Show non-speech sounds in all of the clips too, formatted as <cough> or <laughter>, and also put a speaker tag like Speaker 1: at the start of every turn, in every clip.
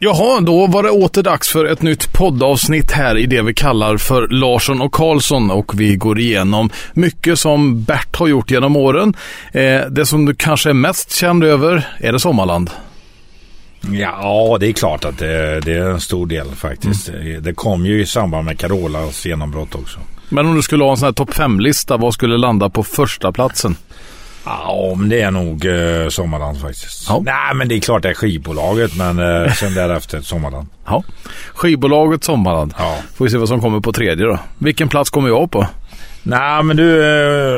Speaker 1: Jaha, då var det åter dags för ett nytt poddavsnitt här i det vi kallar för Larsson och Karlsson och vi går igenom mycket som Bert har gjort genom åren. Eh, det som du kanske är mest känd över, är det Sommarland?
Speaker 2: Ja, det är klart att det, det är en stor del faktiskt. Mm. Det kom ju i samband med Carolas genombrott också.
Speaker 1: Men om du skulle ha en sån här topp 5-lista, vad skulle landa på första platsen?
Speaker 2: Ja, men det är nog eh, Sommarland faktiskt. Ja. Nej, men det är klart det är skivbolaget, men eh, sen därefter Sommarland.
Speaker 1: Ja. Skivbolaget Sommarland. Ja. Får vi se vad som kommer på tredje då. Vilken plats kommer jag på?
Speaker 2: Nej, men du,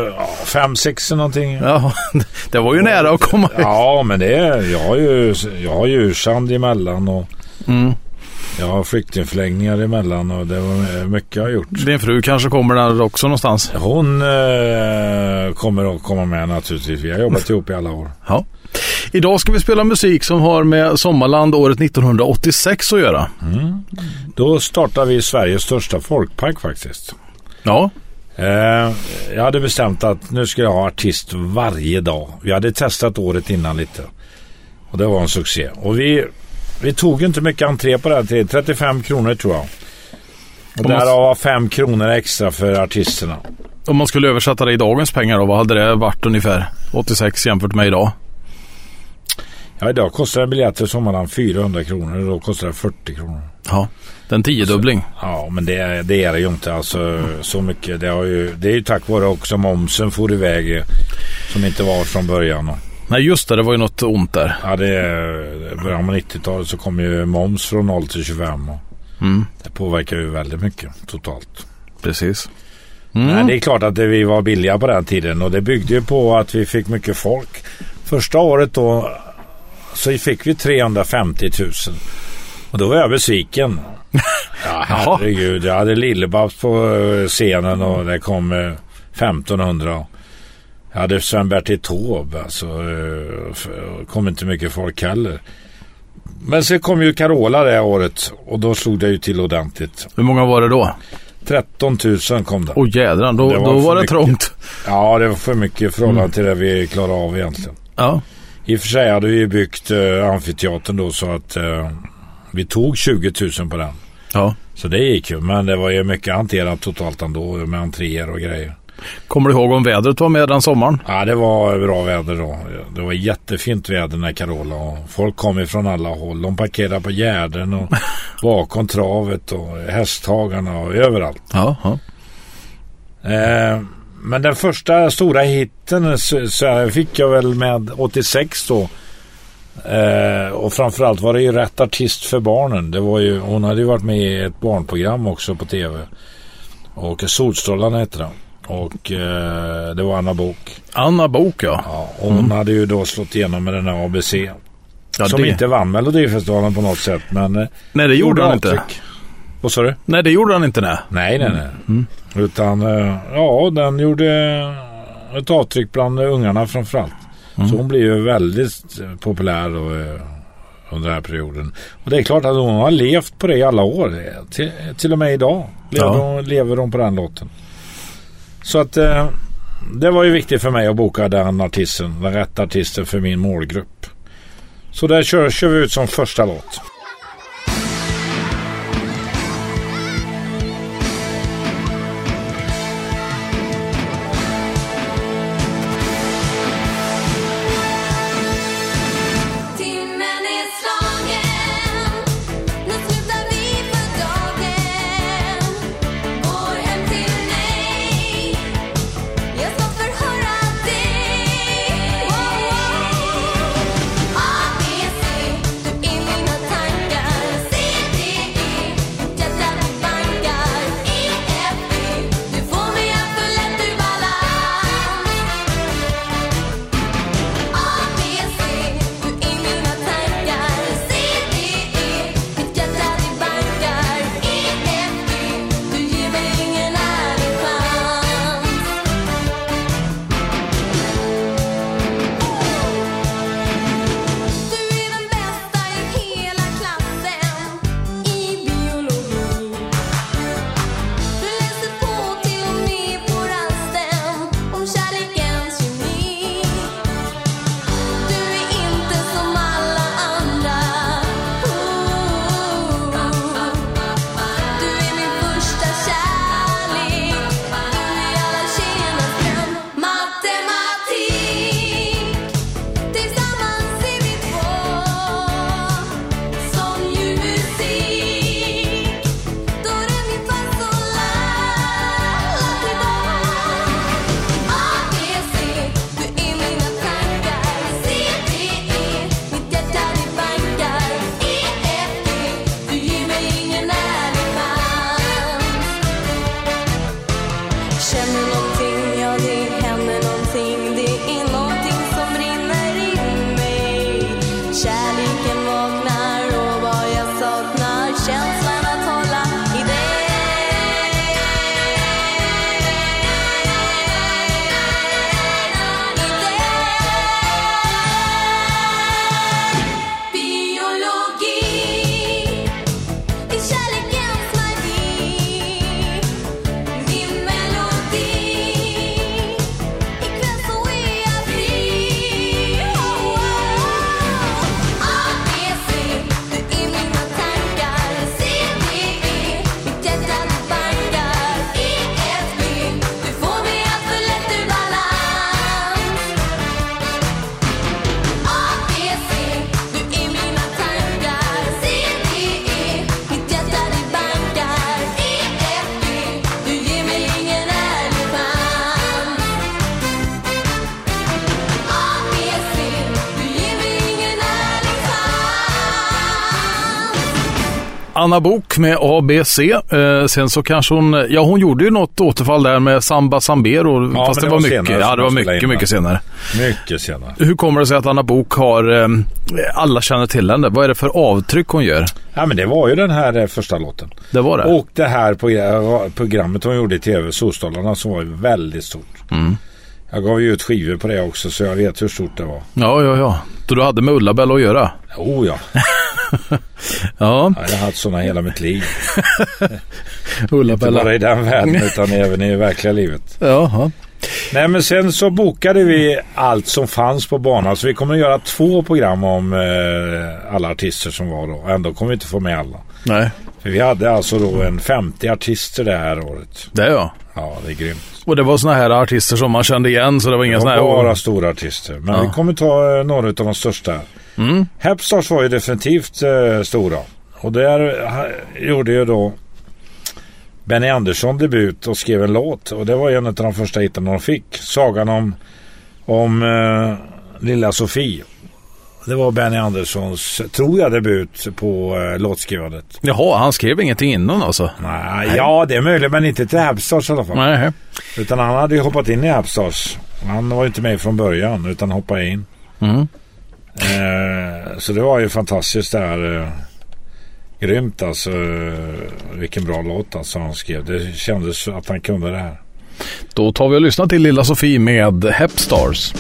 Speaker 2: eh, fem, sex någonting.
Speaker 1: Ja, <laughs> det var ju nära att komma.
Speaker 2: Ja, men det är, jag har ju, jag har ju Sand emellan och mm. Har flyktingförläggningar emellan och det var mycket jag har gjort.
Speaker 1: Din fru kanske kommer där också någonstans?
Speaker 2: Hon eh, kommer att komma med naturligtvis. Vi har jobbat ihop i alla år.
Speaker 1: Ja. Idag ska vi spela musik som har med Sommarland året 1986 att göra. Mm.
Speaker 2: Då startar vi Sveriges största folkpark faktiskt.
Speaker 1: Ja.
Speaker 2: Eh, jag hade bestämt att nu ska jag ha artist varje dag. Vi hade testat året innan lite. Och det var en succé. Och vi vi tog inte mycket entré på det här till 35 kronor tror jag. Och man... därav var 5 kronor extra för artisterna.
Speaker 1: Om man skulle översätta det i dagens pengar då, vad hade det varit ungefär? 86 jämfört med idag?
Speaker 2: Ja, idag kostar en biljett till Sommarland 400 kronor och då kostar det 40 kronor.
Speaker 1: Ja, den tiodubbling.
Speaker 2: Ja, men det, det är det ju inte alltså så mycket. Det, har ju, det är ju tack vare också momsen for iväg som inte var från början.
Speaker 1: Nej just det, det var ju något ont där.
Speaker 2: Ja, det början på 90-talet så kom ju moms från 0 till 25. Och mm. Det påverkar ju väldigt mycket totalt.
Speaker 1: Precis.
Speaker 2: Mm. Men det är klart att vi var billiga på den tiden och det byggde ju på att vi fick mycket folk. Första året då så fick vi 350 000. Och då var jag besviken. <laughs> Ja, herregud. Jag hade Lillebabs på scenen och det kom 1500. Jag hade Sven-Bertil Taube, alltså. Eh, kom inte mycket folk heller. Men sen kom ju Carola det året och då slog det ju till ordentligt.
Speaker 1: Hur många var det då?
Speaker 2: 13 000 kom det.
Speaker 1: Åh oh, jädrar, då, det var, då var det
Speaker 2: mycket.
Speaker 1: trångt.
Speaker 2: Ja, det var för mycket i förhållande mm. till det vi klarade av egentligen. Ja. I och för sig hade vi byggt uh, amfiteatern då så att uh, vi tog 20 000 på den. Ja. Så det gick ju, men det var ju mycket hanterat totalt ändå med entréer och grejer.
Speaker 1: Kommer du ihåg om vädret var med den sommaren?
Speaker 2: Ja, det var bra väder då. Det var jättefint väder när Carola och folk kom ifrån alla håll. De parkerade på gärden och <laughs> bakom travet och hästhagarna och överallt. Ja, ja. Eh, men den första stora hitten så, så fick jag väl med 86 då. Eh, och framförallt var det ju rätt artist för barnen. Det var ju, hon hade ju varit med i ett barnprogram också på tv. Och Solstrålarna hette den. Och eh, det var Anna Bok.
Speaker 1: Anna Bok ja.
Speaker 2: ja och hon mm. hade ju då slått igenom med den här ABC. Ja, som det... inte vann Melodifestivalen på något sätt. Men
Speaker 1: eh, nej, det gjorde han inte.
Speaker 2: Vad sa du?
Speaker 1: Nej, det gjorde han inte. Nej,
Speaker 2: nej, nej. nej. Mm. Utan eh, ja, den gjorde ett avtryck bland ungarna framförallt. Mm. Så hon blev ju väldigt populär och, eh, under den här perioden. Och det är klart att hon har levt på det i alla år. Till, till och med idag lever, ja. hon, lever hon på den låten. Så att eh, det var ju viktigt för mig att boka den artisten, den rätta artisten för min målgrupp. Så där kör, kör vi ut som första låt.
Speaker 1: Anna Bok med ABC. Eh, sen så kanske hon, ja hon gjorde ju något återfall där med Samba Sambero. Ja, fast det, det var, mycket, ja det var mycket, mycket senare.
Speaker 2: Mycket senare.
Speaker 1: Hur kommer det sig att Anna Bok har, eh, alla känner till henne. Vad är det för avtryck hon gör?
Speaker 2: Ja men det var ju den här eh, första låten.
Speaker 1: Det var det?
Speaker 2: Och det här programmet hon gjorde i tv, Solstolarna, som var väldigt stort. Mm. Jag gav ju ut skivor på det också så jag vet hur stort det var.
Speaker 1: Ja, ja, ja. Så du hade med Ulla-Bella att göra?
Speaker 2: Oh <laughs> ja. ja. Jag har haft sådana hela mitt liv. <laughs> Ulla-Bella. Inte bara i den världen utan även i verkliga livet.
Speaker 1: Jaha.
Speaker 2: Nej men sen så bokade vi allt som fanns på banan. Så vi kommer att göra två program om eh, alla artister som var då. Ändå kommer vi inte få med alla.
Speaker 1: Nej.
Speaker 2: För vi hade alltså då en 50 artister det här året.
Speaker 1: Det ja.
Speaker 2: Ja, det är grymt.
Speaker 1: Och det var såna här artister som man kände igen så det var inga såna här...
Speaker 2: bara stora artister. Men ja. vi kommer ta eh, några av de största. Mm. Hepstars var ju definitivt eh, stora. Och där eh, gjorde ju då Benny Andersson debut och skrev en låt. Och det var en av de första hitten de fick. Sagan om, om eh, lilla Sofie. Det var Benny Anderssons, tror jag, debut på eh, låtskrivandet.
Speaker 1: Jaha, han skrev ingenting innan alltså?
Speaker 2: Nej, Nej. ja det är möjligt, men inte till Habstars i alla fall.
Speaker 1: Nej.
Speaker 2: Utan han hade ju hoppat in i Habstars. Han var ju inte med från början, utan hoppade in.
Speaker 1: Mm.
Speaker 2: Eh, så det var ju fantastiskt där. Eh, grymt alltså. Vilken bra låt alltså han skrev. Det kändes att han kunde det här.
Speaker 1: Då tar vi och lyssnar till Lilla Sofie med Hepstars.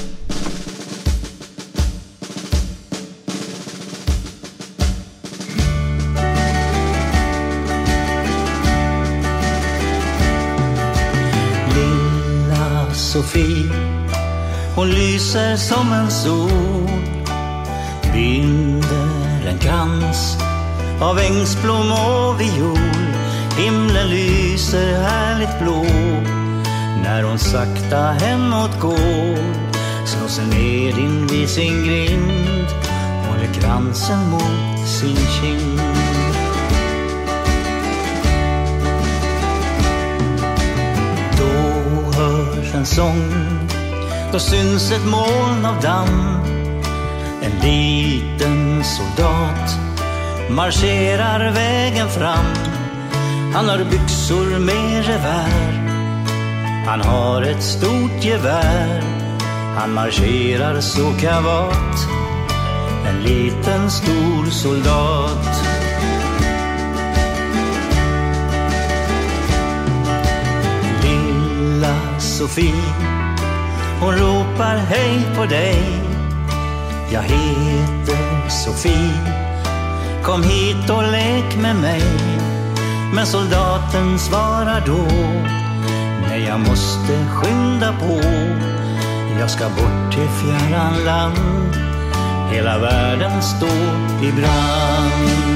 Speaker 3: Sofie. Hon lyser som en sol Binder en krans av ängsblom och viol. Himlen lyser härligt blå när hon sakta hemåt går. Slår sig ner invid sin grind håller kransen mot sin kind. En sång. Då syns ett moln av damm. En liten soldat marscherar vägen fram. Han har byxor med revär. Han har ett stort gevär. Han marscherar så kavat. En liten stor soldat. Sofie. Hon ropar hej på dig. Jag heter Sofie. Kom hit och lek med mig. Men soldaten svarar då. Nej, jag måste skynda på. Jag ska bort till fjärran land. Hela världen står i brand.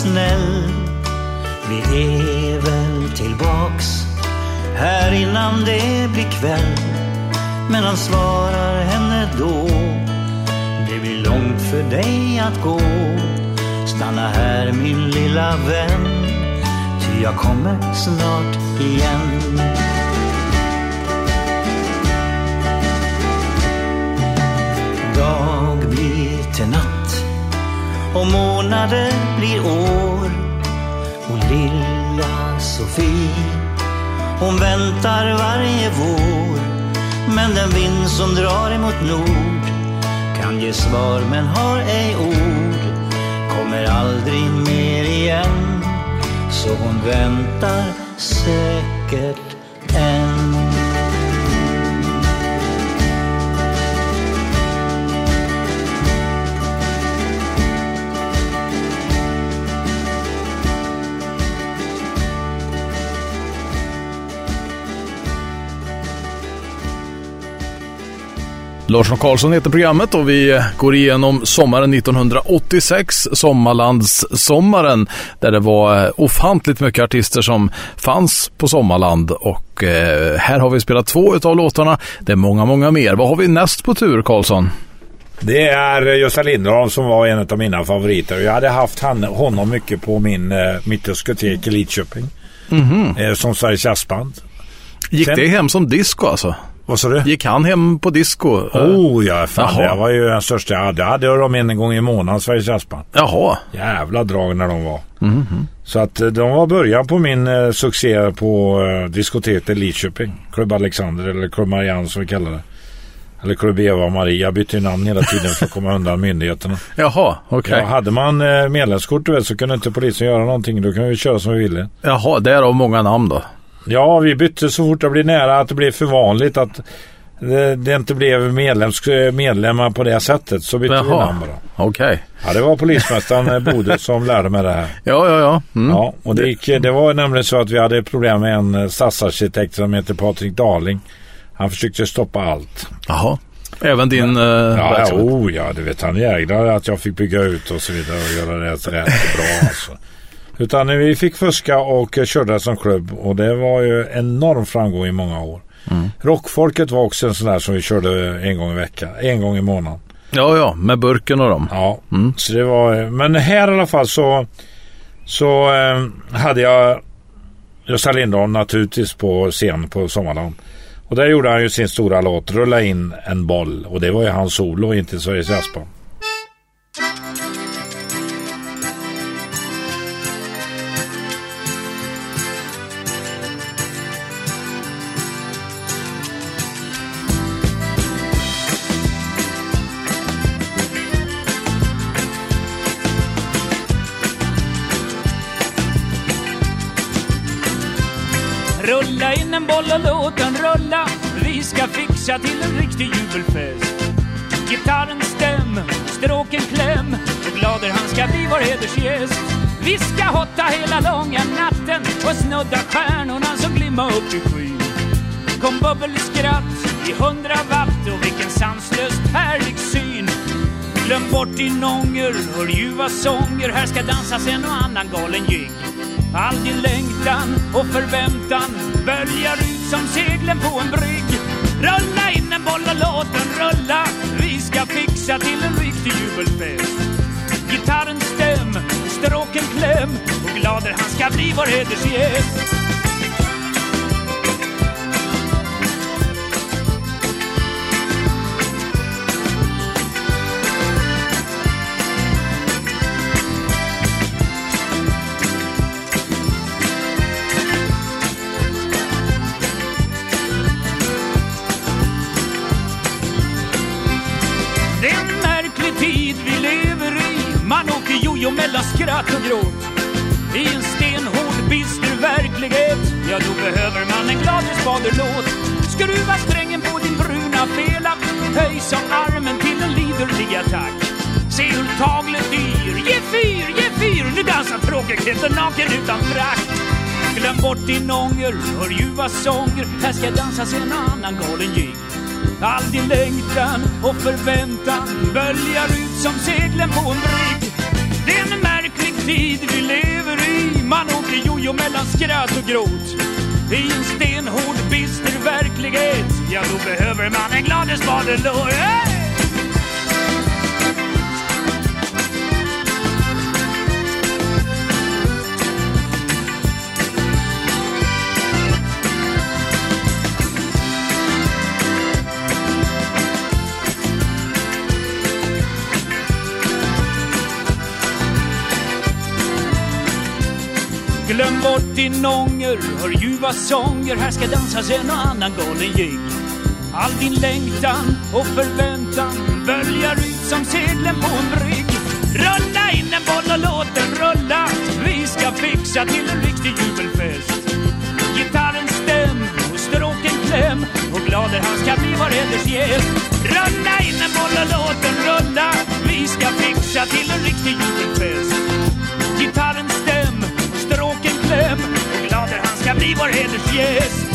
Speaker 3: Snäll. Vi är väl tillbaks här innan det blir kväll. Men han svarar henne då. Det blir långt för dig att gå. Stanna här min lilla vän. Ty jag kommer snart igen. Dag blir till natt och månader blir år. Och lilla Sofie, hon väntar varje vår. Men den vind som drar emot nord kan ge svar men har ej ord. Kommer aldrig mer igen, så hon väntar säkert än.
Speaker 1: Larsson Karlsson heter programmet och vi går igenom sommaren 1986, Sommarlandssommaren, där det var ofantligt mycket artister som fanns på Sommarland och eh, här har vi spelat två utav låtarna. Det är många, många mer. Vad har vi näst på tur, Karlsson?
Speaker 2: Det är Gösta Lindholm som var en av mina favoriter. Jag hade haft han, honom mycket på min, eh, mitt diskotek i Lidköping. Mm -hmm. som Sveriges jazzband.
Speaker 1: Gick Sen, det hem som disco alltså?
Speaker 2: Vad sa du?
Speaker 1: Gick han hem på disco?
Speaker 2: Oh ja, fan Jaha. det var ju den största jag hade. Jag hade dem en gång i månaden, Sveriges Jazzband.
Speaker 1: Jaha.
Speaker 2: Jävla drag när de var. Mm -hmm. Så att eh, de var början på min eh, succé på eh, diskoteket Lidköping. Klubb Alexander eller Klubb Marianne som vi kallar det. Eller Klubb Eva och Maria. Jag bytte namn hela tiden för att komma undan myndigheterna. <laughs>
Speaker 1: Jaha, okej. Okay.
Speaker 2: Ja, hade man eh, medlemskort så kunde inte polisen göra någonting. Då kunde vi köra som vi ville.
Speaker 1: Jaha, därav många namn då?
Speaker 2: Ja, vi bytte så fort det blev nära att det blev för vanligt att det, det inte blev medlems, medlemmar på det sättet så bytte Jaha. vi namn bara.
Speaker 1: Okej. Okay.
Speaker 2: Ja, det var polismästaren eh, Bode <laughs> som lärde mig det här.
Speaker 1: Ja, ja, ja.
Speaker 2: Mm. Ja, och det, gick, det var nämligen så att vi hade problem med en eh, stadsarkitekt som heter Patrik Darling. Han försökte stoppa allt.
Speaker 1: Jaha. Även din
Speaker 2: Men, uh, ja, verksamhet? Oh, ja, du vet han jäglar att jag fick bygga ut och så vidare och göra det rätt, rätt bra alltså. Utan vi fick fuska och körde som klubb och det var ju enorm framgång i många år. Mm. Rockfolket var också en sån där som vi körde en gång i veckan, en gång i månaden.
Speaker 1: Ja, ja, med burken och dem.
Speaker 2: Ja, mm. så det var, men här i alla fall så, så eh, hade jag Gösta Lindholm naturligtvis på scen på Sommarland. Och där gjorde han ju sin stora låt Rulla in en boll och det var ju hans solo, inte Sveriges Jazzband.
Speaker 4: Håll och låt den rulla. Vi ska fixa till en riktig jubelfest. Gitarren stäm, stråken kläm och glader han ska bli vår hedersgäst. Vi ska hotta hela långa natten och snudda stjärnorna som glimmar upp i skyn. Kom bubbelskratt i hundra watt och vilken sanslöst härlig syn. Glöm bort din ånger, hör ljuva sånger, här ska dansas en och annan galen jigg. All din längtan och förväntan böljar ut som seglen på en brygg. Rulla in en boll och låt den rulla. Vi ska fixa till en riktig jubelfest. Gitarren stäm, stråken kläm och glader han ska bli vår hedersgäst. Mellan skratt och gråt. I en stenhård, bister verklighet, ja då behöver man en Gladhusbader-låt. Skruva strängen på din bruna fela, höj som armen till en liderlig attack. Se hur taglet yr, ge fyr, ge fyr, nu dansar tråkigheten naken utan frack. Glöm bort din ånger, hör ljuva sånger, här ska dansas en annan galen jigg. All din längtan och förväntan böljar ut som seglen på en brygg. Det är en märklig tid vi lever i. Man åker jojo mellan skratt och gråt. I en stenhård, bister verklighet, ja då behöver man en gladesbadelåt. Hey! Glöm bort din ånger, hör ljuva sånger. Här ska dansas en och annan galen jigg. All din längtan och förväntan böljar ut som seglen på en brygg. Rulla in en boll och låt den rulla. Vi ska fixa till en riktig jubelfest. Gitarren stäm och stråken kläm och glader han ska bli vår gäst. Rulla in en boll och låt den rulla. Vi ska fixa till en riktig jubelfest. Gitarren stäm glader han ska bli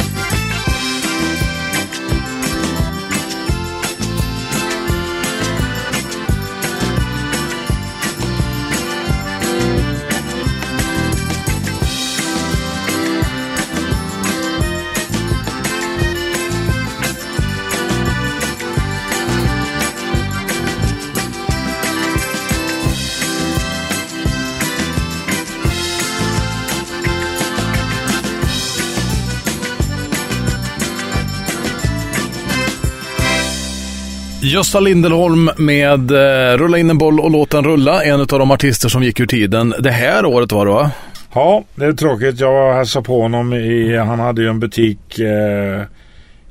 Speaker 1: Gösta Lindelholm med eh, Rulla in en boll och låt den rulla. En av de artister som gick ur tiden det här året var det va?
Speaker 2: Ja, det är tråkigt. Jag hälsade på honom i, han hade ju en butik eh,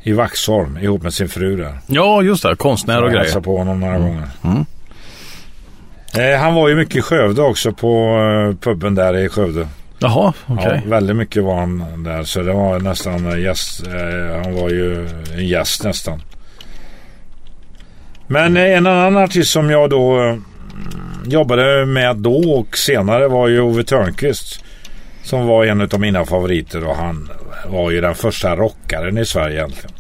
Speaker 2: i Vaxholm ihop med sin fru där.
Speaker 1: Ja, just det. Konstnär och grejer. Jag
Speaker 2: på honom några mm. gånger. Mm. Eh, han var ju mycket i Skövde också på eh, puben där i Skövde.
Speaker 1: Jaha, okej. Okay.
Speaker 2: Ja, väldigt mycket var han där. Så det var nästan gäst. Eh, han var ju en gäst nästan. Men eh, en annan artist som jag då eh, jobbade med då och senare var ju Ove Törnqvist. Som var en av mina favoriter och han var ju den första rockaren i Sverige egentligen.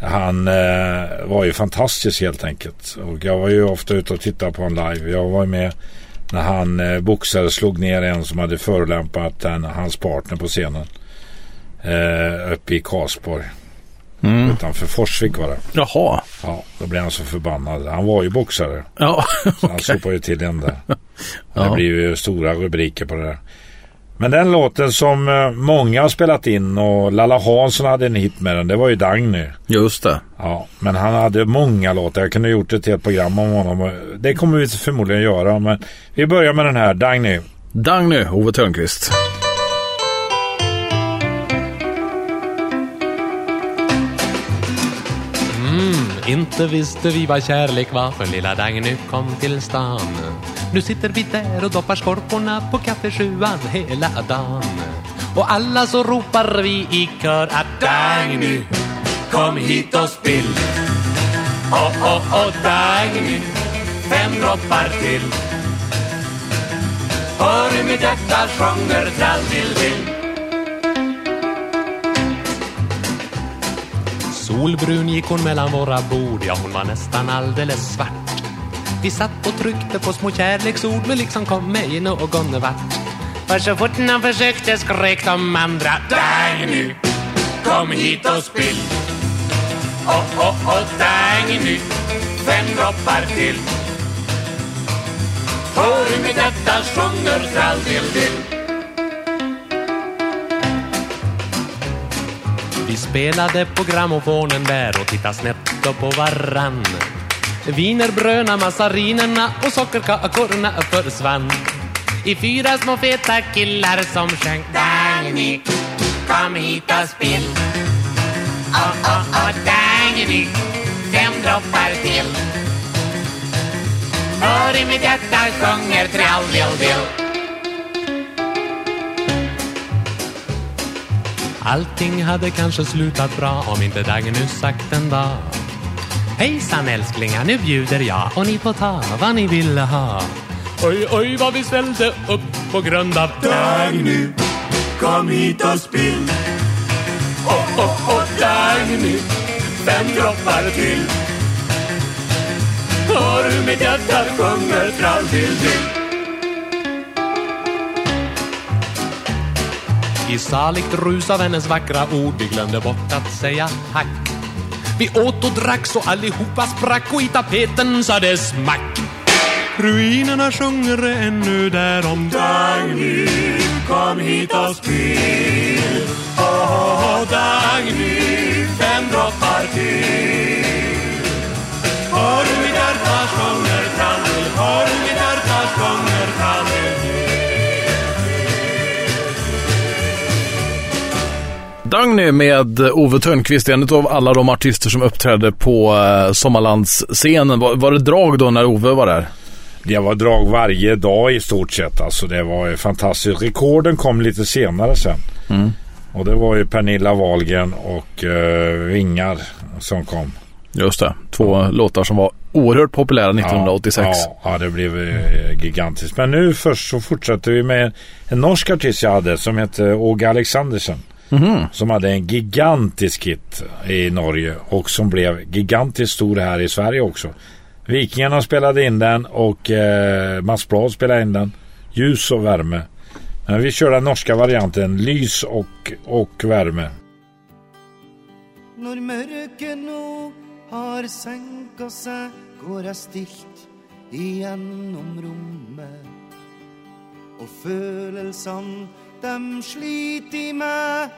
Speaker 2: Han eh, var ju fantastisk helt enkelt. Och jag var ju ofta ute och tittade på honom live. Jag var med när han eh, boxade slog ner en som hade förolämpat den, hans partner på scenen. Eh, uppe i Karlsborg. Mm. Utanför Forsvik var det.
Speaker 1: Jaha.
Speaker 2: Ja, då blev han så förbannad. Han var ju boxare.
Speaker 1: Ja,
Speaker 2: så han sopade ju till den där. <laughs> ja. Det blir ju stora rubriker på det där. Men den låten som eh, många har spelat in och Lalla Hansson hade en hit med den. Det var ju Dagny.
Speaker 1: Just det.
Speaker 2: Ja, men han hade många låtar. Jag kunde gjort ett helt program om honom. Det kommer vi förmodligen göra. Men vi börjar med den här. Dagny.
Speaker 1: Dagny, Ove Thörnqvist.
Speaker 5: Inte visste vi vad kärlek var för lilla Dagny kom till stan. Nu sitter vi där och doppar skorporna på kaffesjuan hela dagen. Och alla så ropar vi i kör att Dagny, kom hit och spill. Oh, oh, oh, Dagny, fem droppar till. Hör hur mitt hjärta sjunger tralldill-dill. Solbrun gick hon mellan våra bord, ja hon var nästan alldeles svart. Vi satt och tryckte på små kärleksord men liksom kom mig någon vart. För så fort han försökte skrek de andra Dagny, kom hit och spill. Oh, oh, oh, Dagny, fem droppar till. Hör hur mitt hjärta sjunger tralldill-dill. Vi spelade på grammofonen där och tittade snett på varann. Wienerbröna, massarinerna och sockerkakorna försvann. I fyra små feta killar som sjöng Dagny, kom hit och spill. Åh, oh, åh, oh, oh, Dagny, fem droppar till. Hör i mitt hjärta sjunger trall-dill-dill. Allting hade kanske slutat bra om inte Dagny sagt en dag. Hejsan älsklingar, nu bjuder jag och ni får ta vad ni ville ha. Oj, oj vad vi ställde upp på grund av Dagny. Kom hit och spill. Åh, åh, åh, Dagny Fem droppar till. Hör hur mitt hjärta sjunger trall till till I saligt rus av hennes vackra ord Vi glömde bort att säga tack. Vi åt och drack så allihopa sprack Och i tapeten sa det smack Ruinerna sjunger ännu där om Dagny, kom hit och spill Åh, oh, oh, Dagny, fem droppar till. Hör du mitt hjärta sjunger trallel Hör du mitt hjärta sjunger
Speaker 1: Dagny med Ove Törnqvist, en av alla de artister som uppträdde på eh, Sommarlandsscenen. Var, var det drag då när Ove var där?
Speaker 2: Det var drag varje dag i stort sett. Alltså det var fantastiskt. Rekorden kom lite senare sen. Mm. Och det var ju Pernilla Wahlgren och uh, Vingar som kom.
Speaker 1: Just det. Två ja. låtar som var oerhört populära 1986.
Speaker 2: Ja, ja, det blev uh, gigantiskt. Men nu först så fortsätter vi med en norsk artist jag hade som heter Åge Alexandersen. Mm. Som hade en gigantisk hit i Norge och som blev gigantiskt stor här i Sverige också. Vikingarna spelade in den och eh, Mats Blad spelade in den. Ljus och värme. Men vi kör den norska varianten. Lys och, och värme. Når mørket nå har senka seg, går jeg stilt igjennom rommet. Og følelsene dem sliter i meg,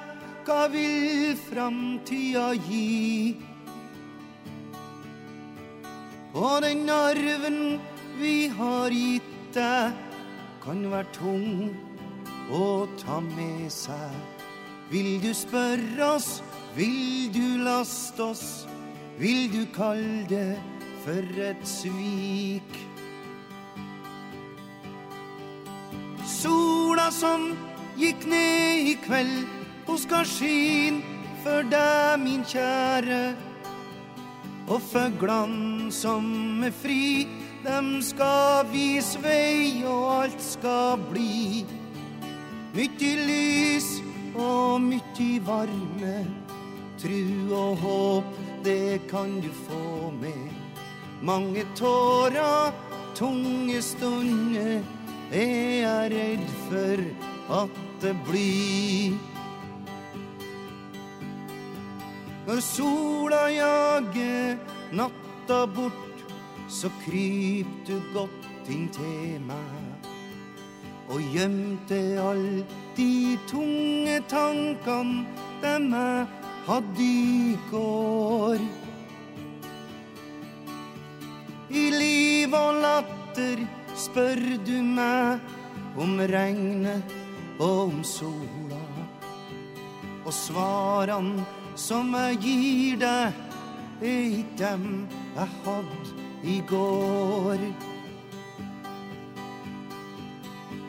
Speaker 2: hva vil framtida gi?
Speaker 6: Og den arven vi har gitt deg, kan være tung å ta med seg. Vil du spørre oss, vil du laste oss, vil du kalle det for et svik? Sola som gick ner i och hun skin för dig min käre och för fuglene som är fri, dem ska vis väg och allt ska bli. mycket lys och mycket varme, tru och hopp det kan du få med. Mange tårer, tunge stunder, er jeg redd for at det bli När sola jager natta bort, så kryp du godt inn til meg. Og gjemte all de tunge tankene dem jeg hadde i går. I liv og latter spør du meg om regnet om sola. och svaren som jag ger dig är dem jag hade igår.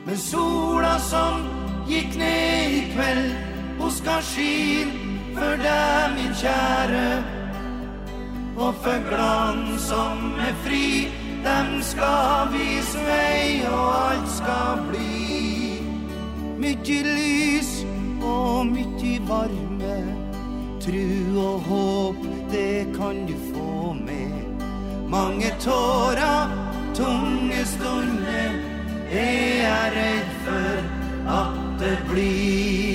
Speaker 6: Men sola som gick ner ikväll kveld, ska skin för dig min käre och för glans som är fri, dem ska visa mig och allt ska bli. Mykje lys og mykje varme, tru og håp, det kan du få med. Mange tårer, tunge stunder, er jeg redd for at det blir.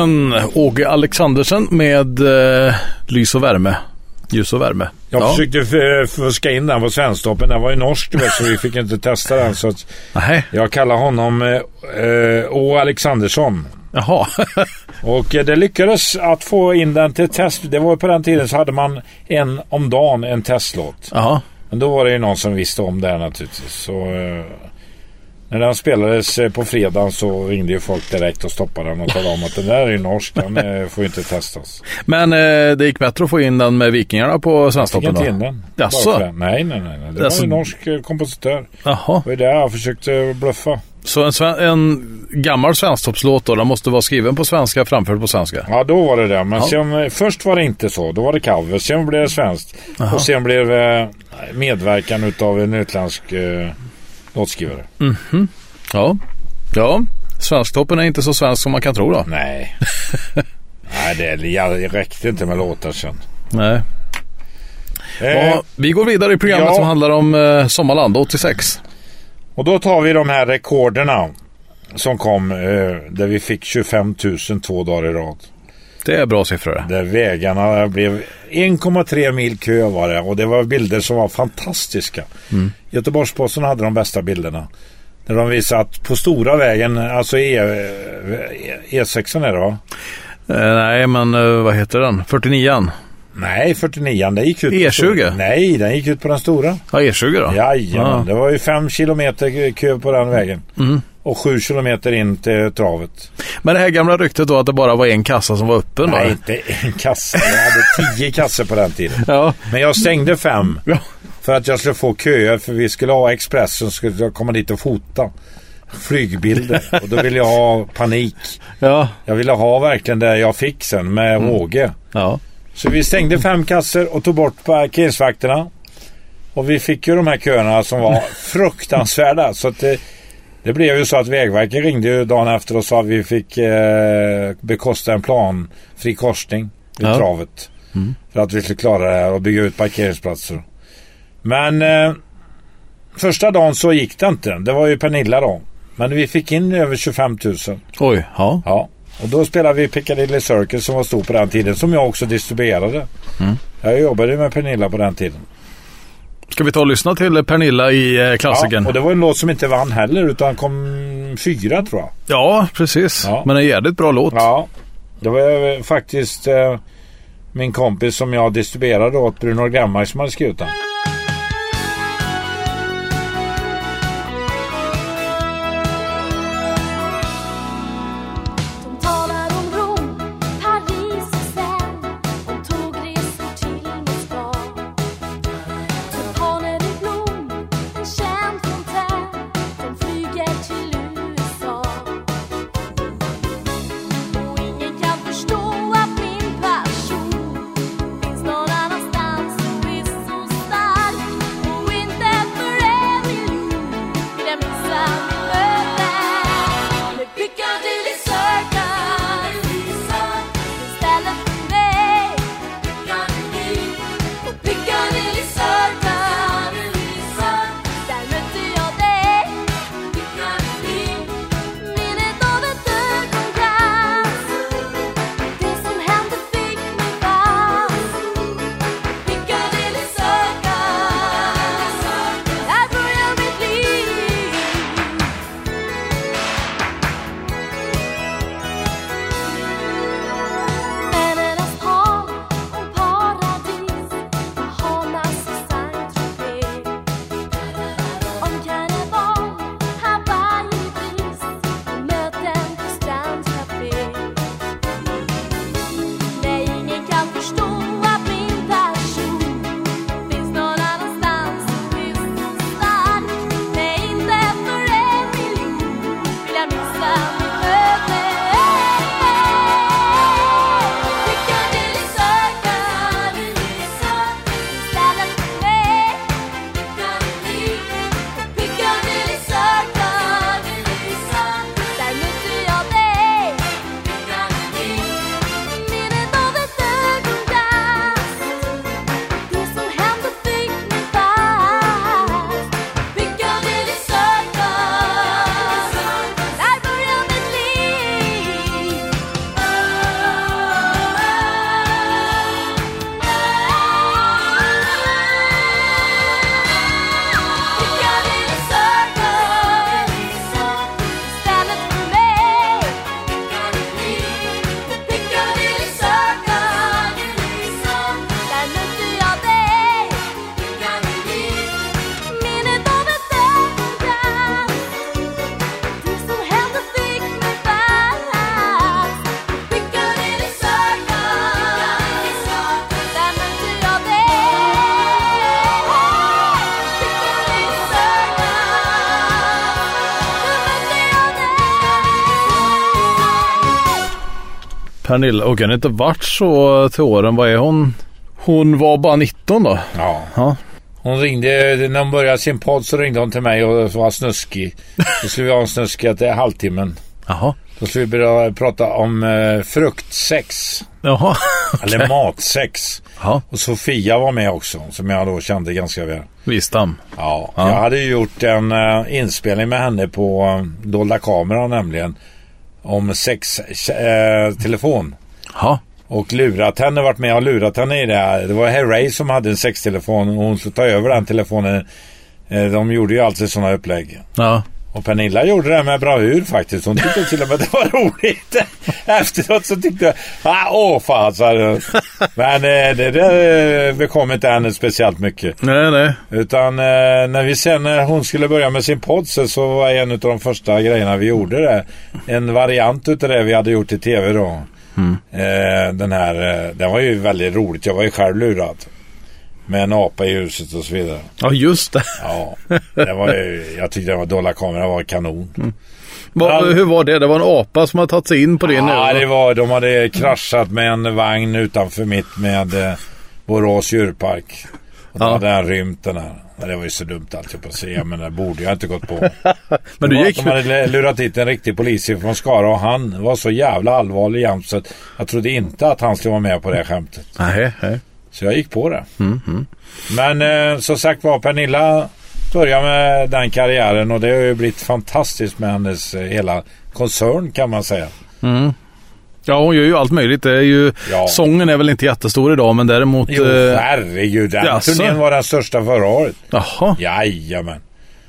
Speaker 1: Norsken Åge Alexandersen med eh, Lys och värme. Ljus och värme.
Speaker 2: Jag försökte f- fuska in den på Svensktoppen. Den var ju norsk vet, så vi fick inte testa den. Så att
Speaker 1: Nej,
Speaker 2: jag kallar honom eh, eh, Å. Alexandersson.
Speaker 1: jaha. <laughs>
Speaker 2: Och eh, det lyckades att få in den till test. Det var på den tiden så hade man en om dagen en testlåt.
Speaker 1: ja.
Speaker 2: Men då var det ju någon som visste om det här naturligtvis. Så, eh, När den spelades eh, på fredagen så ringde ju folk direkt och stoppade den och talade om att den där är norsk, den eh, får inte testas.
Speaker 1: Men eh, det gick bättre att få in den med Vikingarna på Svensktoppen
Speaker 2: Jag
Speaker 1: då?
Speaker 2: fick inte in den.
Speaker 1: Jaså?
Speaker 2: Nej, nej, nej. nej. Det
Speaker 1: Alltså-
Speaker 2: var en norsk eh, kompositör.
Speaker 1: Jaha.
Speaker 2: Det var det jag försökte bluffa.
Speaker 1: Så en, sven- en gammal Svensktoppslåt då, den måste vara skriven på svenska framförd på svenska?
Speaker 2: Ja, då var det det. Men
Speaker 1: Ja.
Speaker 2: sen, först var det inte så. Då var det cover. Sen blev det svenskt.
Speaker 1: Jaha.
Speaker 2: Och sen blev det medverkan utav en utländsk låtskrivare.
Speaker 1: Ja. Ja. Svensktoppen är inte så svensk som man kan tro då. <laughs>
Speaker 2: Nej. Nej, det, räckte inte med låtar sen.
Speaker 1: Nej.
Speaker 2: Eh,
Speaker 1: vi går vidare i programmet
Speaker 2: ja.
Speaker 1: som handlar om eh, Sommarland 86.
Speaker 2: Och då tar vi de här rekorderna som kom eh, där vi fick 25 000 två dagar i rad.
Speaker 1: Det är bra siffror.
Speaker 2: Där vägarna blev 1,3 mil kö var det och det var bilder som var fantastiska.
Speaker 1: Mm.
Speaker 2: Göteborgs-Posten hade de bästa bilderna. Där de visade att på stora vägen, alltså E, e, E6 är det va?
Speaker 1: Eh, nej, men eh, vad heter den? 49an?
Speaker 2: Nej, 49 den gick ut på
Speaker 1: E20?
Speaker 2: stora. Nej, den gick ut på den stora.
Speaker 1: Ja, E20 då?
Speaker 2: Jajamän,
Speaker 1: Ja.
Speaker 2: det var ju fem kilometer kö på den vägen.
Speaker 1: Mm.
Speaker 2: Och sju kilometer in till travet.
Speaker 1: Men det här gamla ryktet då att det bara var en kassa som var öppen då?
Speaker 2: Nej, inte en kassa. Jag hade tio kassor på den tiden.
Speaker 1: Ja.
Speaker 2: Men jag stängde fem. För att jag skulle få köer. För vi skulle ha Expressen. Skulle jag komma dit och fota. Flygbilder. Och då ville jag ha panik.
Speaker 1: Ja.
Speaker 2: Jag ville ha verkligen det jag fick sen med
Speaker 1: Mm.
Speaker 2: råge.
Speaker 1: Ja.
Speaker 2: Så vi stängde fem kassor och tog bort parkeringsvakterna. Och vi fick ju de här köerna som var fruktansvärda. Så att det, det blev ju så att Vägverket ringde ju dagen efter och sa att vi fick eh, bekosta en planfri korsning vid
Speaker 1: Ja.
Speaker 2: travet. För att vi skulle klara det här och bygga ut parkeringsplatser. Men eh, första dagen så gick det inte. Det var ju Pernilla då. Men vi fick in över 25 000.
Speaker 1: Oj, ja.
Speaker 2: Ja, och då spelade vi Piccadilly Circus som var stor på den tiden. Som jag också distribuerade. Jag jobbade med Pernilla på den tiden.
Speaker 1: Ska vi ta och lyssna till Pernilla i eh,
Speaker 2: Ja,
Speaker 1: klassikern?
Speaker 2: och det var en låt som inte vann heller utan kom fyra tror jag.
Speaker 1: Ja, precis.
Speaker 2: Ja.
Speaker 1: Men en jävligt bra låt.
Speaker 2: Ja, det var eh, faktiskt eh, min kompis som jag distribuerade åt Bruno Grammar som hade skrivit den.
Speaker 1: Pernilla, och kan det inte varit så till åren? Vad är hon? Hon var bara 19 då?
Speaker 2: Ja.
Speaker 1: Ja.
Speaker 2: Hon ringde, när hon började sin podd så ringde hon till mig och var snuskig. Då skulle vi ha en snuskig till halvtimmen.
Speaker 1: Jaha.
Speaker 2: Då skulle vi börja prata om eh, fruktsex.
Speaker 1: Jaha. <laughs>
Speaker 2: Eller matsex.
Speaker 1: Ja,
Speaker 2: Och Sofia var med också, som jag då kände ganska väl.
Speaker 1: Wistam.
Speaker 2: Ja,
Speaker 1: Ja.
Speaker 2: jag hade ju gjort en eh, inspelning med henne på uh, dolda kameran nämligen. Om sex eh, telefon.
Speaker 1: Ja.
Speaker 2: Och lurat henne, varit med och lurat henne i det här. Det var Herrey som hade en sextelefon och hon skulle ta över den telefonen. Eh, de gjorde ju alltid sådana upplägg.
Speaker 1: Ja.
Speaker 2: Och Pernilla gjorde det med bravur faktiskt. Hon tyckte till och med det var roligt. <laughs> Efteråt så tyckte jag, ah, åh fan sa jag. Men eh, det där bekom inte henne speciellt mycket.
Speaker 1: Nej, nej.
Speaker 2: Utan eh, när vi sen när hon skulle börja med sin podd så- så var en av de första grejerna vi gjorde det. En variant utav det vi hade gjort i tv då. Eh, den här, eh, den var ju väldigt roligt. Jag var ju själv lurad. Med en apa i huset och så vidare.
Speaker 1: Ja, just det.
Speaker 2: Ja, det var ju, jag tyckte det var dolda kamera var kanon.
Speaker 1: Va,
Speaker 2: Ja.
Speaker 1: Hur var det? Det var en apa som har tagit sig in på det
Speaker 2: Ja, det var, de hade kraschat med en vagn utanför mitt med eh, Borås djurpark. Och då
Speaker 1: Ja.
Speaker 2: hade han rymt den här. Men det var ju så dumt allt jag på att säga, men det borde jag inte gått på. <laughs>
Speaker 1: Men du gick
Speaker 2: De hade lurat hit en riktig polis från Skara och han var så jävla allvarlig jämt så att jag trodde inte att han skulle vara med på det skämtet.
Speaker 1: Nej, nej.
Speaker 2: Så jag gick på det. Men eh, som sagt var, Pernilla började med den karriären och det har ju blivit fantastiskt med hennes eh, hela koncern kan man säga.
Speaker 1: Ja, hon gör ju allt möjligt. Det är ju,
Speaker 2: Ja.
Speaker 1: Sången är väl inte jättestor idag, men däremot...
Speaker 2: Jo,
Speaker 1: eh,
Speaker 2: herregud. Den turnén var den största förra året.
Speaker 1: Jaha.
Speaker 2: Jajamän.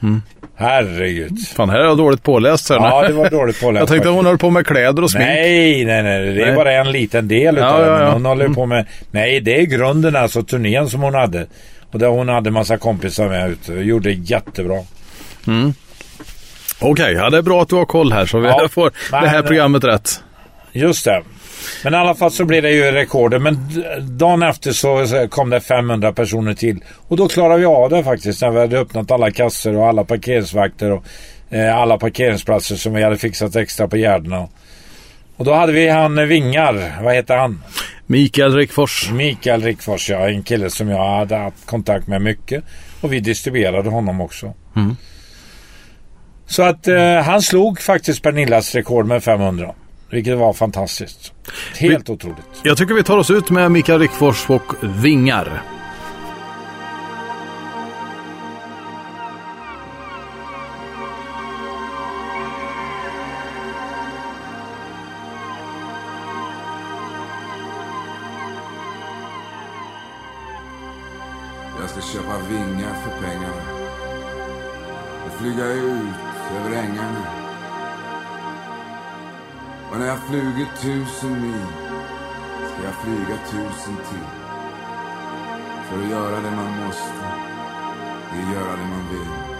Speaker 1: Mm.
Speaker 2: Herregud.
Speaker 1: Fan, här är jag dåligt påläst. Här.
Speaker 2: Ja, det var dåligt påläst
Speaker 1: Jag tänkte
Speaker 2: faktiskt.
Speaker 1: hon höll på med kläder och smink.
Speaker 2: Nej, nej, nej. Det är
Speaker 1: Nej.
Speaker 2: bara en liten del utav
Speaker 1: Ja,
Speaker 2: det. Men
Speaker 1: ja.
Speaker 2: hon håller
Speaker 1: Mm.
Speaker 2: på med... Nej, det är grunden alltså. Turnén som hon hade. Och där hon hade massa kompisar med ute. Gjorde jättebra.
Speaker 1: Okej, ja, det är bra att du har koll här så vi
Speaker 2: Ja, <laughs>
Speaker 1: får
Speaker 2: men-
Speaker 1: det här programmet rätt.
Speaker 2: Just det. Men i alla fall så blev det ju rekorder. Men dagen efter så kom det 500 personer till. Och då klarade vi av det faktiskt. När vi hade öppnat alla kassor och alla parkeringsvakter och eh, alla parkeringsplatser som vi hade fixat extra på Gärdena. Och då hade vi han eh, Vingar. Vad heter han?
Speaker 1: Mikael Rickfors.
Speaker 2: Mikael Rickfors, ja. En kille som jag hade haft kontakt med mycket. Och vi distribuerade honom också. Så att eh, han slog faktiskt Pernillas rekord med 500. Vilket var fantastiskt. Helt otroligt.
Speaker 1: Jag tycker vi tar oss ut med Mikael Rickfors och Vingar.
Speaker 7: Sin tid. För att göra det man måste, det är göra det man vill.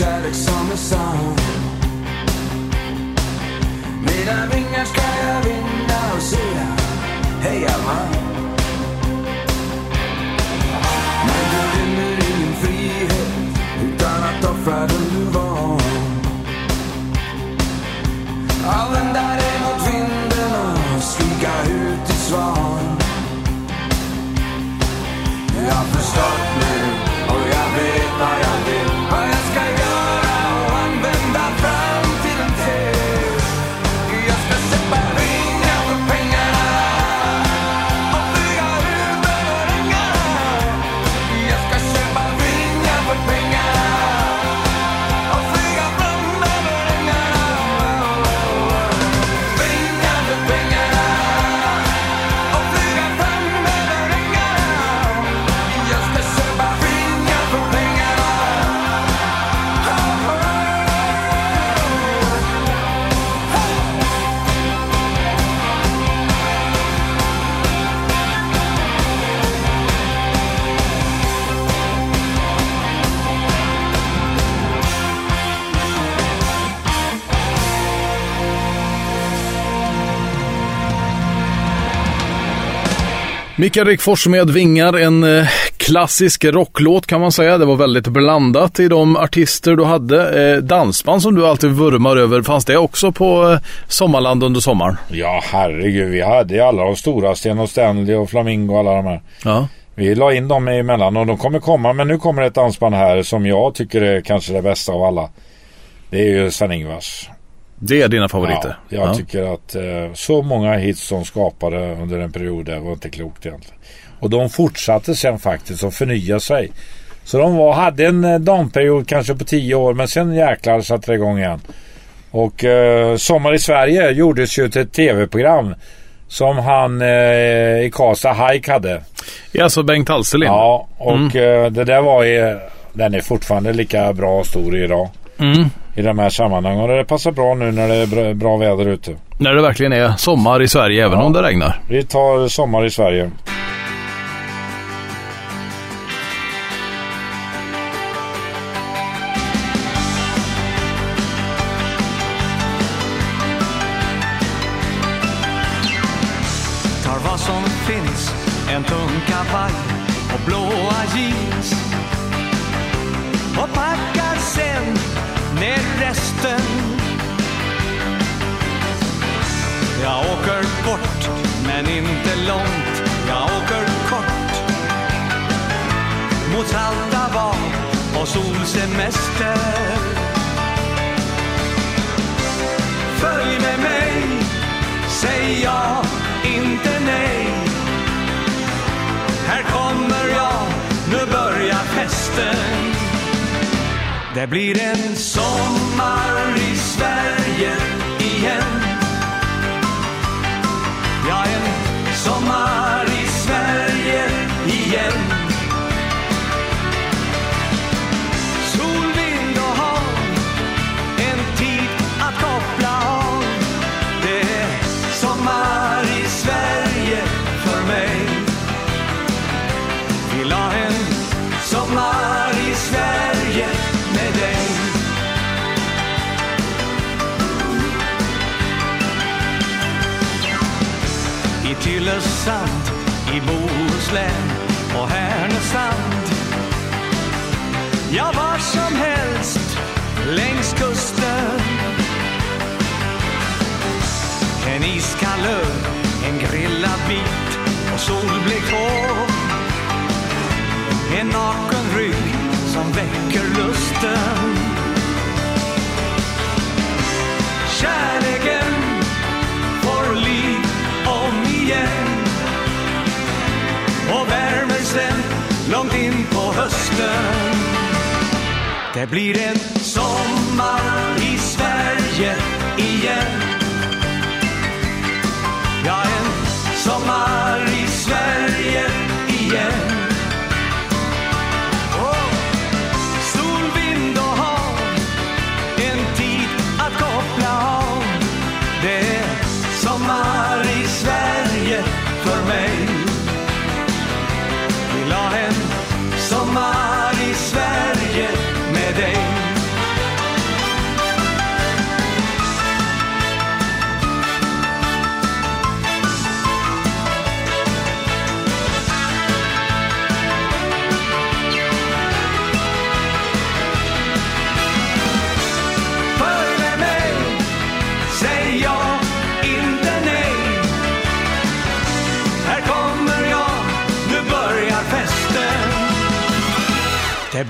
Speaker 7: Kärlek som är sann. Mina vingar ska jag vinna och säga hej Alma. Men du rymmer ingen frihet utan att offra den du var. I'll vända dig mot vinden och skrika ut i svar. Jag har förstått nu och jag vet vad jag
Speaker 1: Mikael Rickfors med Vingar, en eh, klassisk rocklåt kan man säga. Det var väldigt blandat i de artister du hade. Eh, dansband som du alltid vurmar över, fanns det också på eh, Sommarland under sommaren?
Speaker 2: Ja, herregud. Vi hade ju alla de stora. Sten och Stanley och Flamingo och alla de här.
Speaker 1: Ja.
Speaker 2: Vi la in dem emellan och de kommer komma. Men nu kommer ett dansband här som jag tycker är kanske det bästa av alla. Det är ju Sven-Ingvars.
Speaker 1: Det är dina favoriter?
Speaker 2: Ja, jag tycker att eh, så många hits som skapade under en period där var inte klokt egentligen. Och de fortsatte sen faktiskt att förnya sig. Så de var, hade en eh, damperiod kanske på tio år men sen jäklar satte det igång igen. Och eh, Sommar i Sverige gjordes ju till ett tv-program som han eh, i Karlstad Hike hade.
Speaker 1: Ja, alltså Bengt Alsterlind?
Speaker 2: Ja, och eh, det där var ju, den är fortfarande lika bra och stor idag.
Speaker 1: Mm.
Speaker 2: I de här sammanhangen och det passar bra nu när det är bra, väder ute.
Speaker 1: När det verkligen är sommar i Sverige, även
Speaker 2: Ja.
Speaker 1: om det regnar.
Speaker 2: Vi tar
Speaker 8: Sommar i Sverige. Nynäshamn i Bohuslän och Härnösand. Ja, var som helst längs kusten. En iskall öl, en grillad bit och solblekt hår. En naken rygg som väcker lusten. Kärleken hösten. Det blir en sommar i Sverige igen. Ja,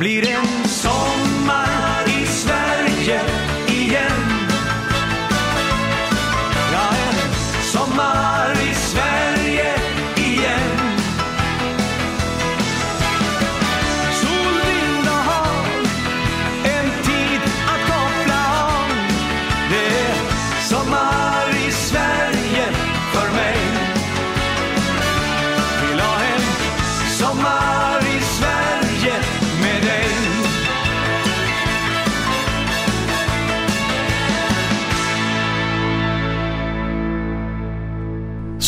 Speaker 8: Det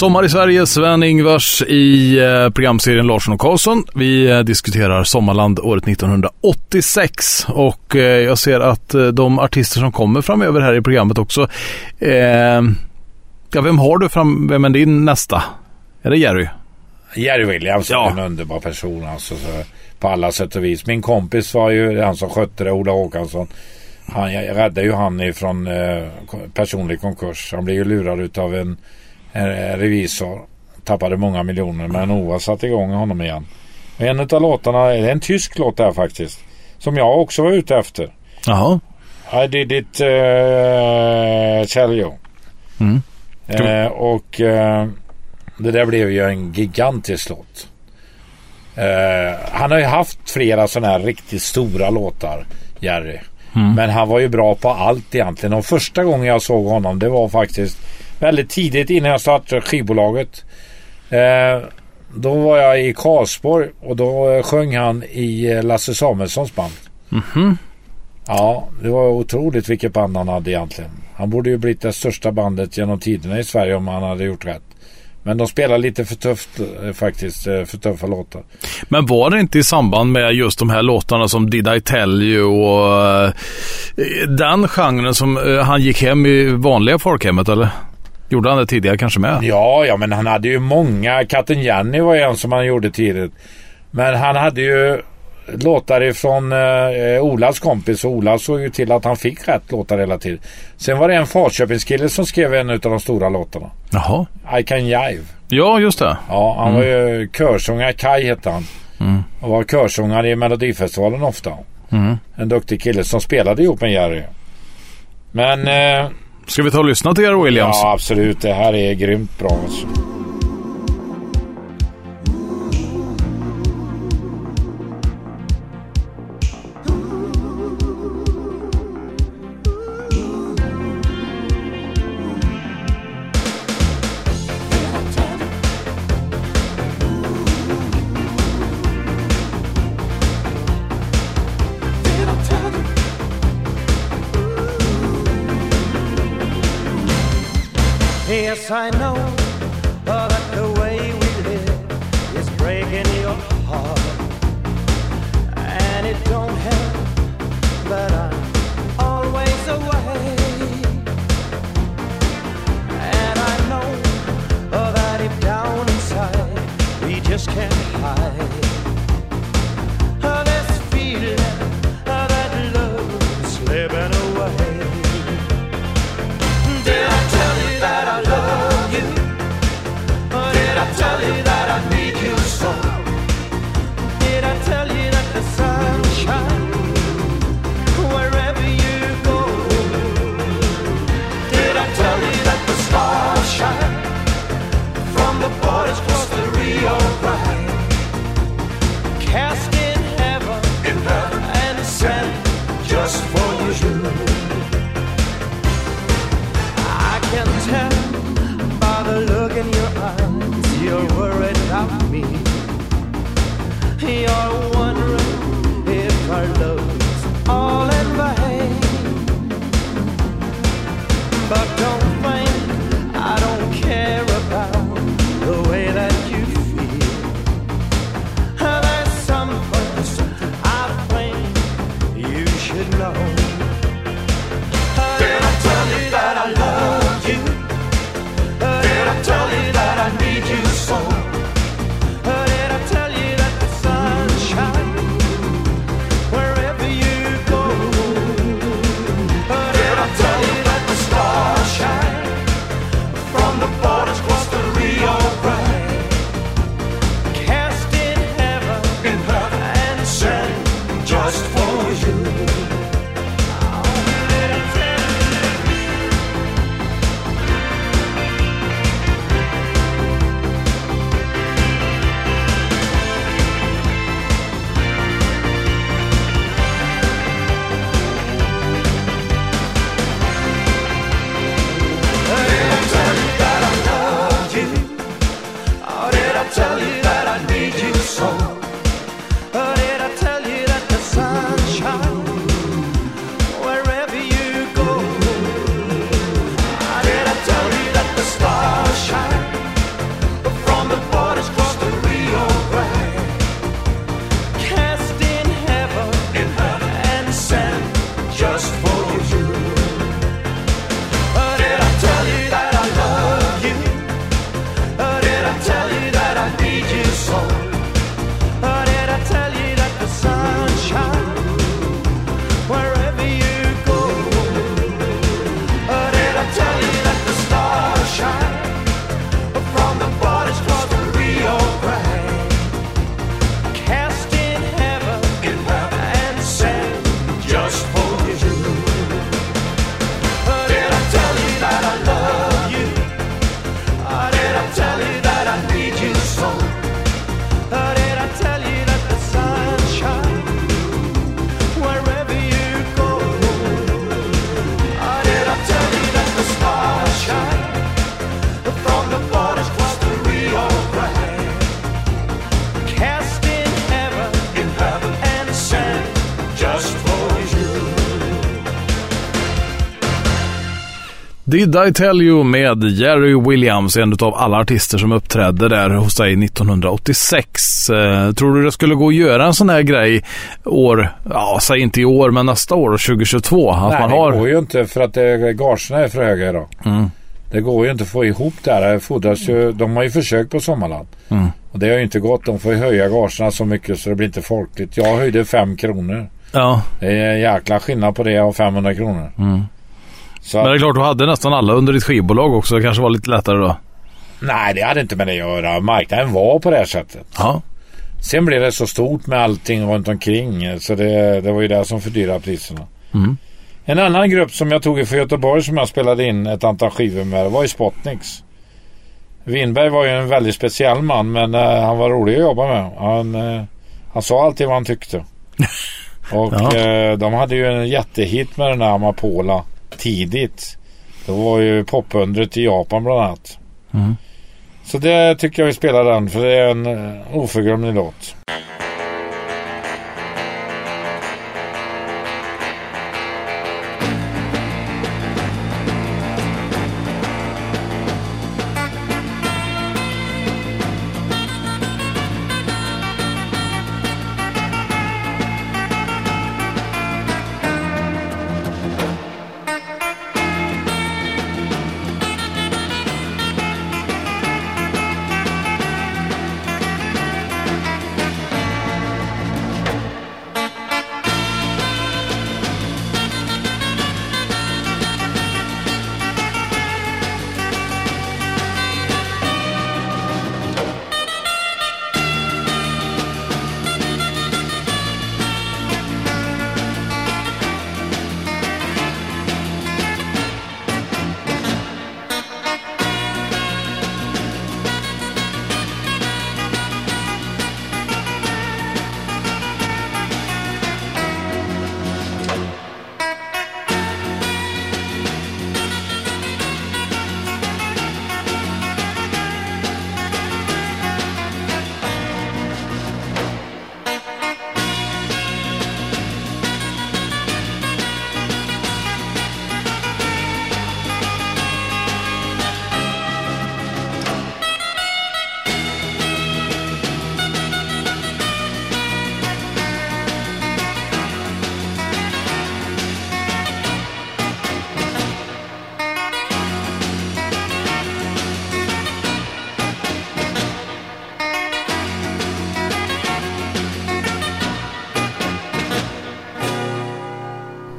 Speaker 8: Sommar i Sverige,
Speaker 1: Sven-Ingvars i eh, programserien Larsson och Karlsson. Vi eh, diskuterar Sommarland året 1986 och eh, jag ser att de artister som kommer framöver här i programmet också. Eh, ja, vem har du fram, vem är din nästa? Är det Jerry?
Speaker 2: Jerry Williams är
Speaker 1: Ja.
Speaker 2: en underbar person alltså, så, på alla sätt och vis. Min kompis var ju han som skötte det, Ola Håkansson. Han, jag räddade ju han ifrån eh, personlig konkurs. Han blev ju lurad utav en, en revisor. Tappade många miljoner men Ova satte igång honom igen. Och en av låtarna, det är en tysk låt där faktiskt. Som jag också var ute efter.
Speaker 1: Jaha.
Speaker 2: I did it uh, tell you.
Speaker 1: Mm.
Speaker 2: Eh, och eh, det där blev ju en gigantisk låt. Eh, han har ju haft flera sådana här riktigt stora låtar, Jerry. Men han var ju bra på allt egentligen. Och första gången jag såg honom det var faktiskt väldigt tidigt innan jag startade skivbolaget. Eh, då var jag i Karlsborg och då eh, sjöng han i eh, Lasse Samuelssons band. Ja, det var otroligt vilket band han hade egentligen. Han borde ju blivit det största bandet genom tiderna i Sverige om han hade gjort rätt. Men de spelar lite för tufft eh, faktiskt, för tuffa låtar.
Speaker 1: Men var det inte i samband med just de här låtarna som Did I Tell You och den genren som han gick hem i vanliga folkhemmet eller? Gjorde han det tidigare kanske med?
Speaker 2: Ja, ja, men han hade ju många. Katten Jenny var en som han gjorde tidigt. Men han hade ju låtar ifrån eh, Olas kompis och Ola såg ju till att han fick rätt låtar hela tiden. Sen var det en Falköpingskille som skrev en av de stora låtarna.
Speaker 1: Jaha.
Speaker 2: I can jive.
Speaker 1: Ja, just det.
Speaker 2: Ja, han var ju körsångare. Kai hette han. Och var körsångare i Melodifestivalen ofta. En duktig kille som spelade ihop med Jerry. Men eh,
Speaker 1: Ska vi ta och lyssna till er Williams?
Speaker 2: ja, absolut. Det här är grymt bra. Alltså.
Speaker 7: Did I tell you
Speaker 1: med Jerry Williams, en av alla artister som uppträdde där hos dig 1986. Eh, tror du det skulle gå att göra en sån här grej år, ja säg inte i år, men nästa år, 2022? Att
Speaker 2: Nej,
Speaker 1: man
Speaker 2: det
Speaker 1: har...
Speaker 2: går ju inte för att det, gagerna är för höga idag.
Speaker 1: Mm.
Speaker 2: Det går ju inte att få ihop det här. Det fordras ju, de har ju försökt på Sommarland.
Speaker 1: Mm.
Speaker 2: Och det har ju inte gått. De får ju höja gagerna så mycket så det blir inte folkligt. Jag höjde 5 kronor.
Speaker 1: Ja,
Speaker 2: Det är en jäkla skillnad på det och 500 kronor.
Speaker 1: Mm.
Speaker 2: Så
Speaker 1: men det är klart du hade nästan alla under ditt skivbolag också. Det kanske var lite lättare då.
Speaker 2: nej, det hade inte med det att göra. Marknaden var på det här sättet.
Speaker 1: Ja.
Speaker 2: Sen blev det så stort med allting runt omkring. Så det, det var ju det som fördyrade priserna.
Speaker 1: Mm.
Speaker 2: En annan grupp som jag tog för Göteborg som jag spelade in ett antal skivor med var ju Spotniks. Winberg var ju en väldigt speciell man men eh, han var rolig att jobba med. Han, eh, han sa alltid vad han tyckte. <laughs> Och
Speaker 1: Ja.
Speaker 2: eh, de hade ju en jättehit med den där Amapola tidigt. Det var ju popundret i Japan bland annat.
Speaker 1: Mm.
Speaker 2: Så det tycker jag vi spelar den för det är en eh, oförglömlig låt.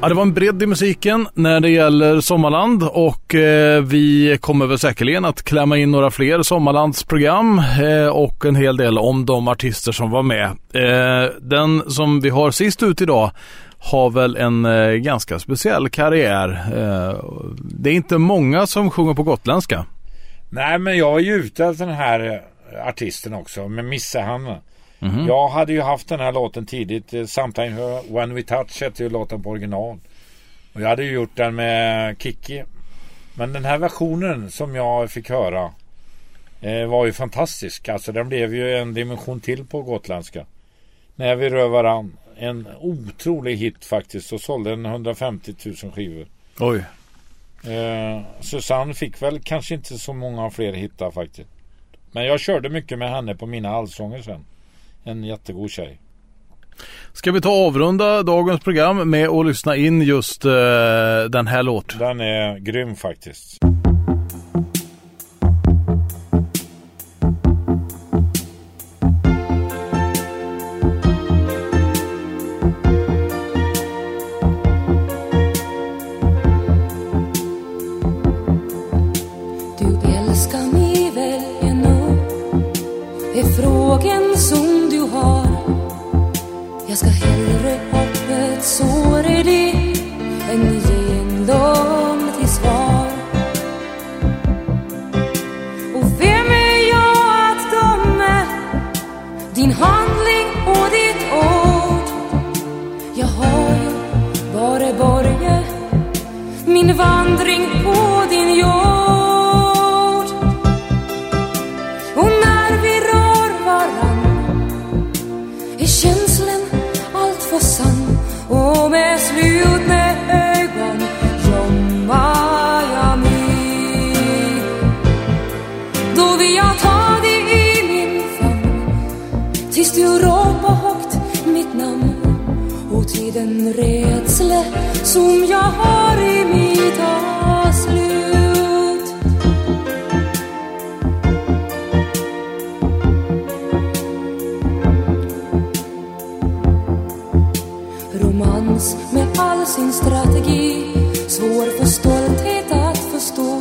Speaker 1: Ja, det var en bredd i musiken när det gäller Sommarland och eh, vi kommer väl säkerligen att klämma in några fler Sommarlandsprogram eh, och en hel del om de artister som var med. Eh, den som vi har sist ut idag har väl en eh, ganska speciell karriär. Eh, det är inte många som sjunger på gotländska.
Speaker 2: Nej, men jag har ju ute efter den här eh, artisten också, med Misse Hanna.
Speaker 1: Mhm.
Speaker 2: Jag hade ju haft den här låten tidigt. eh, Sometimes When We Touch hette ju låten på original. Och jag hade ju gjort den med Kiki. Men den här versionen som jag fick höra eh, var ju fantastisk. Alltså den blev ju en dimension till på gotländska. När vi rör varann. En otrolig hit faktiskt och sålde en 150 000 skivor.
Speaker 1: Oj.
Speaker 2: Eh, Susanne fick väl kanske inte så många fler hittar faktiskt. Men jag körde mycket med henne på mina allsånger sen. En jättegod tjej.
Speaker 1: Ska vi ta avrunda dagens program med att lyssna in just eh, den här låten?
Speaker 2: Den är grym faktiskt.
Speaker 9: Du älskar mig väl ännu? Är frågan som jag ska hellre hoppet sår i det än ge en lögn till svar Och vem är jag att döma din handling och ditt ord? Jag har ju bara börjat min vandring på rädsla som jag har i mitt avslut. Romans med all sin strategi Svår för stolthet att förstå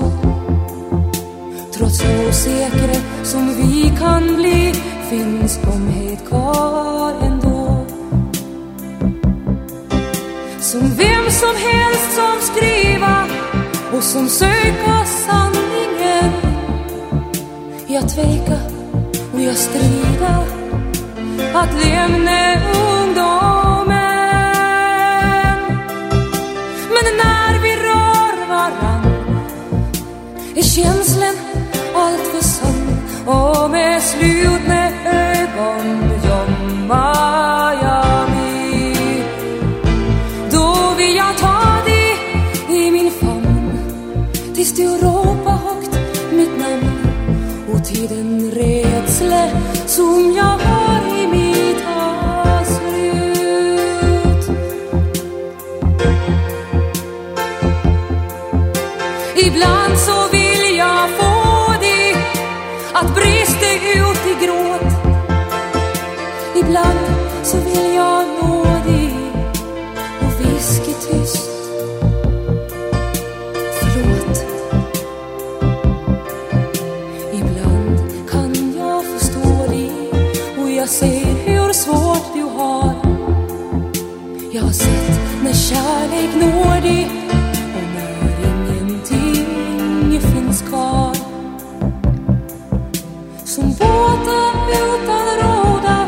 Speaker 9: Trots osäkra som vi kan bli tveka och jag strida Att lämna ungdomen. Men när vi rör varann är känslan allt för sann. Och med slutna ögon gömmer jag mig. Då vill jag ta dig i min famn tills du ropar rädsla som när kärlek når dig och när ingenting finns kvar. Som båtar utan råda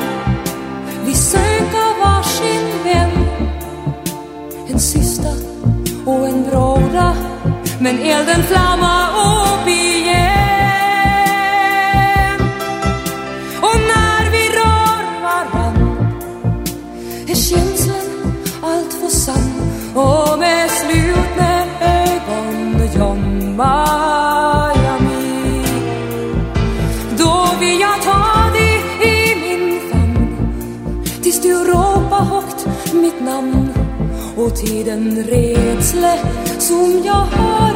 Speaker 9: Vi söker varsin vän En syster och en bråda Men elden flammar mitt den rädsla som jag har